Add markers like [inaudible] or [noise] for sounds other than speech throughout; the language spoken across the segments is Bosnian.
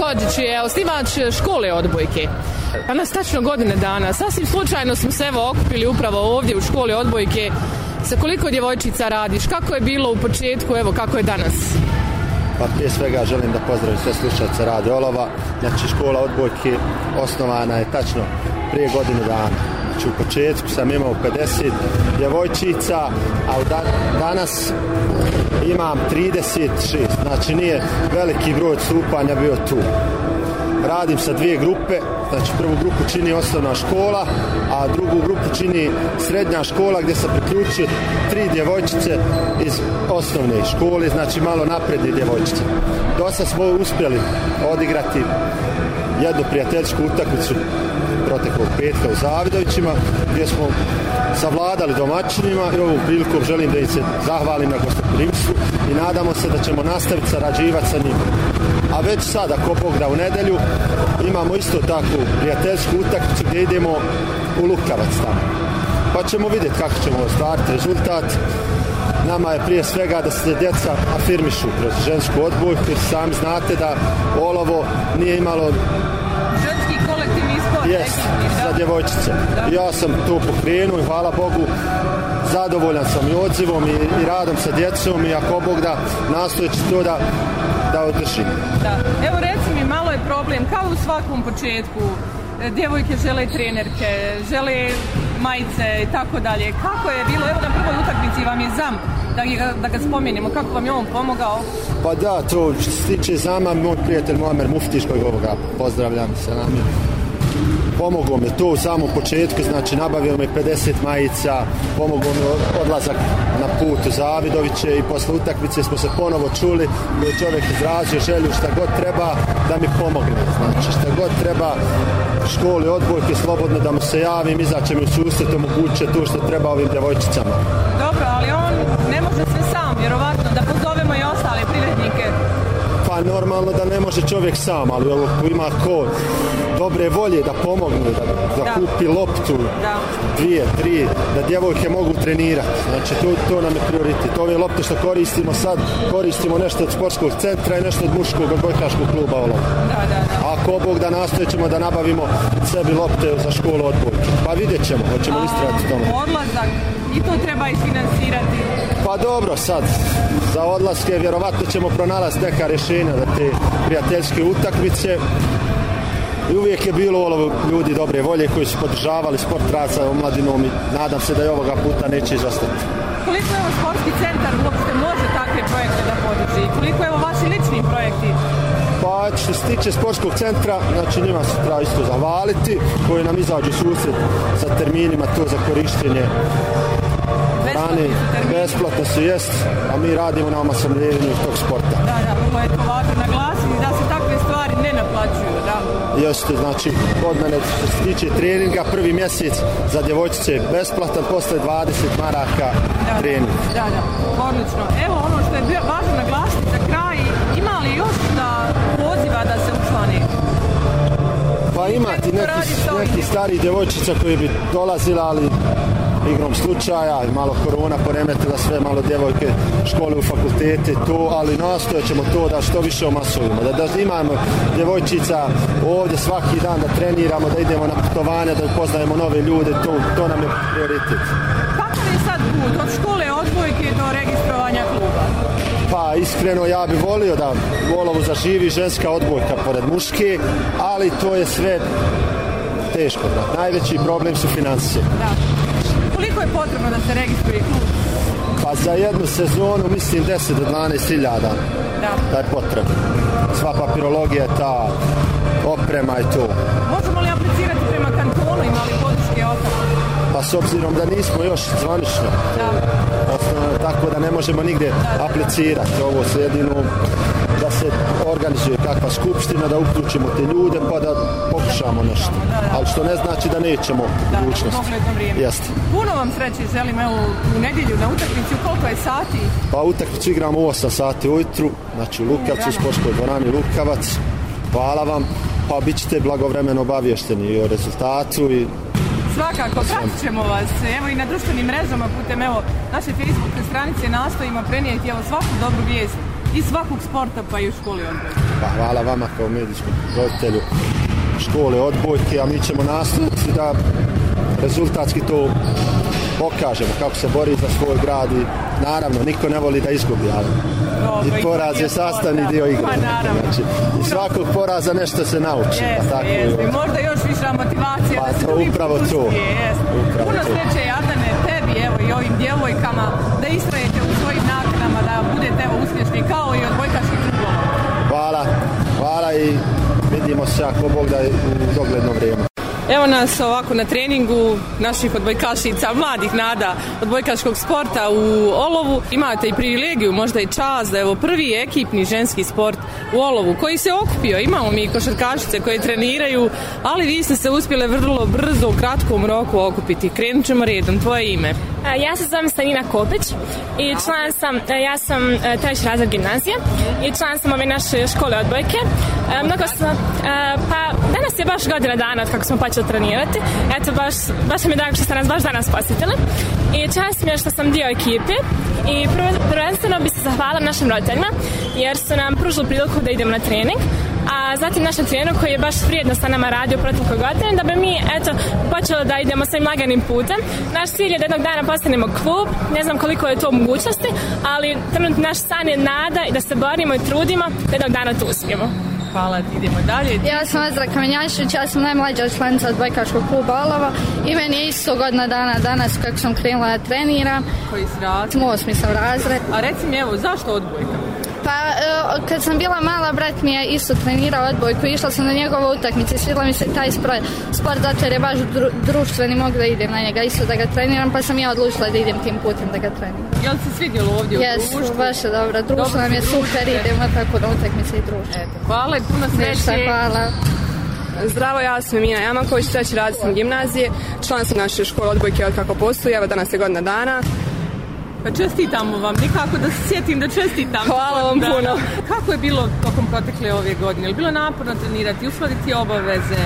Hodžić je osnivač škole odbojke. nas tačno godine dana. Sasvim slučajno smo se evo okupili upravo ovdje u školi odbojke. Sa koliko djevojčica radiš? Kako je bilo u početku? Evo kako je danas? Pa prije svega želim da pozdravim sve slušalce radi Olova. Znači škola odbojke osnovana je tačno prije godinu dana u početku sam imao 50 djevojčica, a danas imam 36, znači nije veliki broj stupanja bio tu radim sa dvije grupe, znači prvu grupu čini osnovna škola, a drugu grupu čini srednja škola gdje se priključio tri djevojčice iz osnovne škole, znači malo napredne djevojčice. Dosta smo uspjeli odigrati jednu prijateljsku utakmicu proteklog petka u Zavidovićima gdje smo savladali domaćinima i ovom priliku želim da im se zahvalim na gostoprimstvu i nadamo se da ćemo nastaviti sarađivati sa njima a već sada, ako Bog da u nedelju, imamo isto takvu prijateljsku utakmicu gdje idemo u Lukavac tamo. Pa ćemo vidjeti kako ćemo ostvariti rezultat. Nama je prije svega da se djeca afirmišu kroz žensku odbojku, jer sami znate da Olovo nije imalo Jes, za djevojčice. Ja sam tu pokrenuo i hvala Bogu zadovoljan sam i odzivom i, i radom sa djecom i ako Bog da nastojeći to da da održim. Evo reci mi, malo je problem, kao u svakom početku, e, djevojke žele trenerke, žele majice i tako dalje. Kako je bilo, evo na prvoj utakmici vam je ZAM, da, ga spominimo, kako vam je on pomogao? Pa da, to ZAMA, moj prijatelj Moamer Muftiš, kojeg ovoga pozdravljam se nami Pomogo me to u samom početku, znači nabavio me 50 majica, pomogao mi odlazak na put u Zavidoviće i posle utakmice smo se ponovo čuli mi je čovjek izrazio želju šta god treba da mi pomogne, znači šta god treba školi odbojke slobodno da mu se javim, izaće mi u susret, omoguće to što treba ovim djevojčicama. Dobro, ali on ne može sve sam, vjerovatno, da pozovemo i ostale privrednike. Pa normalno da ne može čovjek sam, ali ovo ima ko dobre volje da pomognu, da, da kupi loptu, da. dvije, tri, da djevojke mogu trenirati. Znači to, to nam je prioritet. Ove lopte što koristimo sad, koristimo nešto od sportskog centra i nešto od muškog, od bojkaškog kluba ono. Da, Da, da, Ako Bog da nastoje da nabavimo sebi lopte za školu odbojke. Pa vidjet ćemo, hoćemo istrati tome. Odlazak, i to treba isfinansirati. Pa dobro sad, za odlaske vjerovatno ćemo pronalaziti neka rješenja za te prijateljske utakmice i uvijek je bilo ono, ljudi dobre volje koji su podržavali sport rad u mladinom i nadam se da i ovoga puta neće izostati. Koliko je ovo sportski centar uopšte može takve projekte da podrži? Koliko je ovo vaši lični projekti? Pa što se tiče sportskog centra, znači njima se treba isto zavaliti, koji nam izađu susret sa terminima to za korištenje Besplatni besplatno su, jest, a mi radimo na omasomljenju tog sporta. Da, da, to pa je to važno naglasiti da se takve stvari ne naplaćuju, jeste znači kod mene što se tiče treninga prvi mjesec za djevojčice besplatan posle 20 maraka da, trening. Da, da, odlično. Evo ono što je bio važno naglasiti za kraj, ima li još da poziva da se učlani? Pa ima ti neki, neki stari djevojčica koji bi dolazila, ali igrom slučaja, malo korona poremetila sve, malo djevojke škole u fakultete, to, ali nastojat ćemo to da što više omasovimo, da, da imamo djevojčica ovdje svaki dan, da treniramo, da idemo na putovanje, da upoznajemo nove ljude, to, to nam je prioritet. Kako je sad put od škole odbojke do registrovanja kluba? Pa iskreno ja bi volio da u zaživi ženska odbojka pored muške, ali to je sve teško. Da. Najveći problem su financije koliko je potrebno da se registruje klub? Pa za jednu sezonu mislim 10 do 12 da. je potrebno. Sva papirologija ta, oprema je tu. Možemo li aplicirati prema kantonu, ima li podrške Pa s obzirom da nismo još zvanično, tako da ne možemo nigdje aplicirati. Ovo sredinu da se organizuje kakva skupština, da uključimo te ljude pa da pokušamo nešto. Ali što ne znači da nećemo u budućnosti. Jeste. Puno vam sreće želim evo u nedjelju na utakmicu. Koliko je sati? Pa utakmicu igramo u 8 sati ujutru. Znači u Lukavcu, u sportskoj dvorani Lukavac. Hvala vam. Pa bit ćete blagovremeno obavješteni i o rezultatu i Svakako, pratit ćemo vas. Evo i na društvenim mrežama putem evo, naše Facebook stranice nastojimo prenijeti evo, svaku dobru vijest i svakog sporta pa i u školi odbojke. Pa hvala vama kao medijskom roditelju škole odbojke, a mi ćemo nastaviti da rezultatski to pokažemo kako se bori za svoj grad i naravno niko ne voli da izgubi, ali i poraz je sastavni dio igre. Pa naravno. Znači, svakog poraza nešto se nauči. Jeste, jeste. Ovaj. Možda još više motivacija pa, da se to upravo to. Puno sreće Jadane tebi evo i ovim djevojkama da istrajete u danas ovako na treningu naših odbojkašica, mladih nada odbojkaškog sporta u Olovu. Imate i privilegiju, možda i čas, da je ovo prvi ekipni ženski sport u Olovu koji se okupio. Imamo mi košarkašice koje treniraju, ali vi ste se uspjele vrlo brzo u kratkom roku okupiti. Krenut ćemo redom, tvoje ime. E, ja se zovem Stanina Kopić i član sam, e, ja sam e, treći razred gimnazije i član sam ove naše škole odbojke. Mnogo sam, pa je baš godina dana od kako smo počeli trenirati. Eto, baš, baš mi je drago što ste nas baš danas posjetili. I čast mi je što sam dio ekipe i prvenstveno bi se zahvalila našim roditeljima jer su nam pružili priliku da idemo na trening a zatim našem treneru koji je baš vrijedno sa nama radio protiv godine, da bi mi eto počeli da idemo svojim laganim putem. Naš cilj je da jednog dana postanemo klub, ne znam koliko je to mogućnosti, ali trenutno naš san je nada i da se borimo i trudimo da jednog dana to uspijemo hvala idemo dalje. Ja sam Azra Kamenjašić, ja sam najmlađa članica Bajkaškog kluba Olova i meni je isto godina dana danas kako sam krenula da treniram. Koji si razred? Osmi sam razred. A reci mi evo, zašto odbojka? Pa e, kad sam bila mala, brat mi je isto trenirao odbojku, išla sam na njegove utakmice, svidla mi se taj sport, zato jer je baš društveni, mogu da idem na njega isto da ga treniram, pa sam ja odlučila da idem tim putem da ga treniram. Jel se svidjelo ovdje u društvu? društvu? baš je dobro, društvo nam je super, idemo tako na utakmice i društvo. hvala i puno sreće. hvala. Zdravo, ja sam Mina Jamaković, treći razred sam gimnazije, član sam naše škole odbojke od kako postoji, evo danas je godina dana. Pa čestitamo vam, nikako da se sjetim da čestitam. Hvala vam puno. Kako je bilo tokom protekle ove godine? Je bilo naporno trenirati, uskladiti obaveze?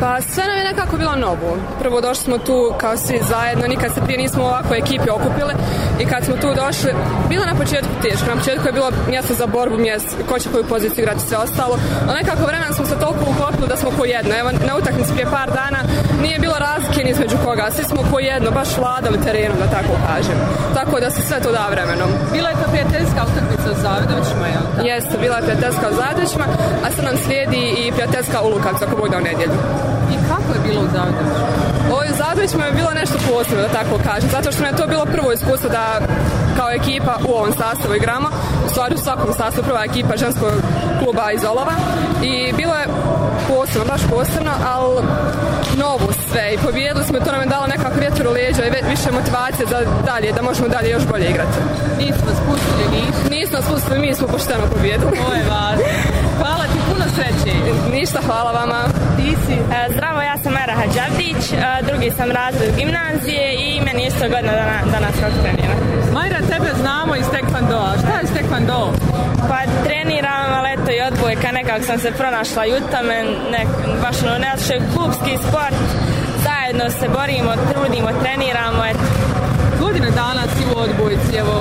Pa sve nam je nekako bilo novo. Prvo došli smo tu kao svi zajedno, nikad se prije nismo ovako ekipi okupile i kad smo tu došli, bilo na početku teško, na početku je bilo mjesto za borbu, mjesto ko će koju poziciju igrati sve ostalo, ali nekako vremena smo se toliko uklopili da smo ko jedno. Evo, na utakmici prije par dana nije bilo razlike između koga, svi smo ko jedno, baš vladali terenom, da tako kažem. Tako da se sve to da vremenom. Bila je to prijateljska utakmica u Zavidovićima, jel? Jeste, bila je prijateljska u Zavidovićima, a sad nam slijedi i prijateljska u Lukacu, ako bude u nedjelju. I kako je bilo u Zagrebu? Ovo u Zagrebu je bilo nešto posebno, da tako kažem, zato što mi je to bilo prvo iskustvo da kao ekipa u ovom sastavu igramo, u stvari u svakom sastavu prva ekipa ženskog kluba iz Olova i bilo je posebno, baš posebno, ali novo sve i pobijedili smo to nam je dalo nekako vjetru leđa i više motivacije za dalje, da možemo dalje još bolje igrati. Nismo spustili ništa. Nismo spustili, mi smo pošteno pobijedili. Ovo je važno. Hvala ti puno se. Znači, ništa, hvala vama. Ti si? E, zdravo, ja sam Mara Hadžavdić, e, drugi sam razred gimnazije i meni je isto godina dana, danas kako trenira. Majra, tebe znamo iz Tekvandoa. Šta je Tekvando? Pa treniram leto i odbojka, nekako sam se pronašla i u tome, baš ono naš klubski sport. Zajedno se borimo, trudimo, treniramo, eto. Godine danas si u odbojci, evo,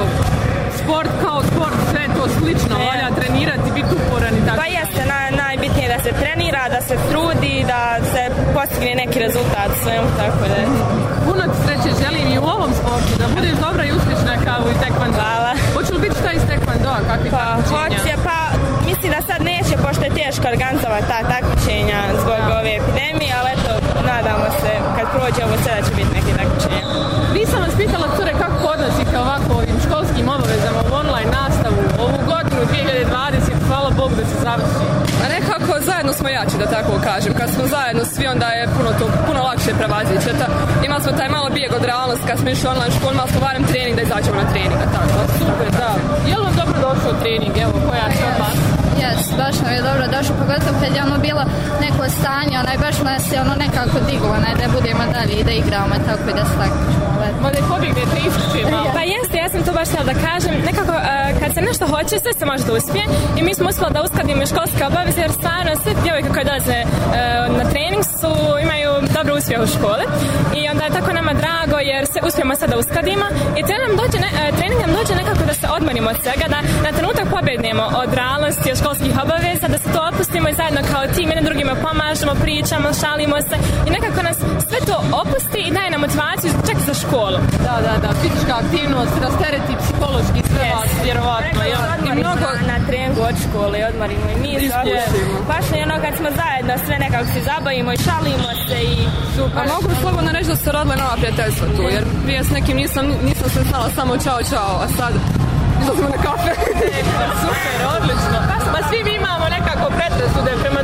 sport kao sport, sve to slično, valja trenirati, biti uporan i tako. Pa jeste, na se trenira, da se trudi, da se postigne neki rezultat svemu, tako da... Puno ti sreće želim i u ovom sportu, da budeš dobra i uspješna kao i tekvando. Hvala. Hoće li biti šta iz tekvandoa, kakvi pa, hoće, pa mislim da sad neće, pošto je teško organizovati ta takmičenja zbog ove epidemije, ali eto, nadamo se, kad prođe ovo sada da će biti neki takmičenja. Nisam vas pitala, cure, kako podnosi zajedno svi, onda je puno, to, puno lakše prevazići. Eto, imali smo taj malo bijeg od realnosti kad smo išli online školu, imali smo barem trening da izađemo na trening. Tako, super, da. Je li vam dobro došao trening? Evo, koja je vas? Jes, baš nam je dobro došlo, pogotovo kad je ono bilo neko stanje, onaj baš nas je ono nekako diglo, ne, da budemo dalje i da igramo, tako i da se Možda i pobjegnete ispiti [laughs] Pa jeste, ja sam to baš htjela da kažem. Nekako, e, kad se nešto hoće, sve se možda uspije. I mi smo uspjeli da uskladimo školske obaveze, jer stvarno sve djevojke koje dolaze e, na trening su, imaju dobro uspjeh u škole I onda je tako nama drago, jer se uspijemo sada uskladimo. I trener nam dođe, e, trening nam od svega, da na trenutak pobednemo od realnosti, od školskih obaveza, da se to opustimo i zajedno kao tim jednim drugima pomažemo, pričamo, šalimo se i nekako nas sve to opusti i daje nam motivaciju čak za školu. Da, da, da, fizička aktivnost, rastereti psihološki sve vas, vjerovatno. Ja. mnogo na treningu od škole, odmarimo i mi Baš je ono kad smo zajedno sve nekako se zabavimo i šalimo se i super. A mogu slobodno reći da se rodile nova prijateljstva tu, jer prije s nekim nisam, nisam se znala samo čao čao, a sad Izlazimo na kafe. Super, odlično. Pa svi mi imamo nekako predrasude prema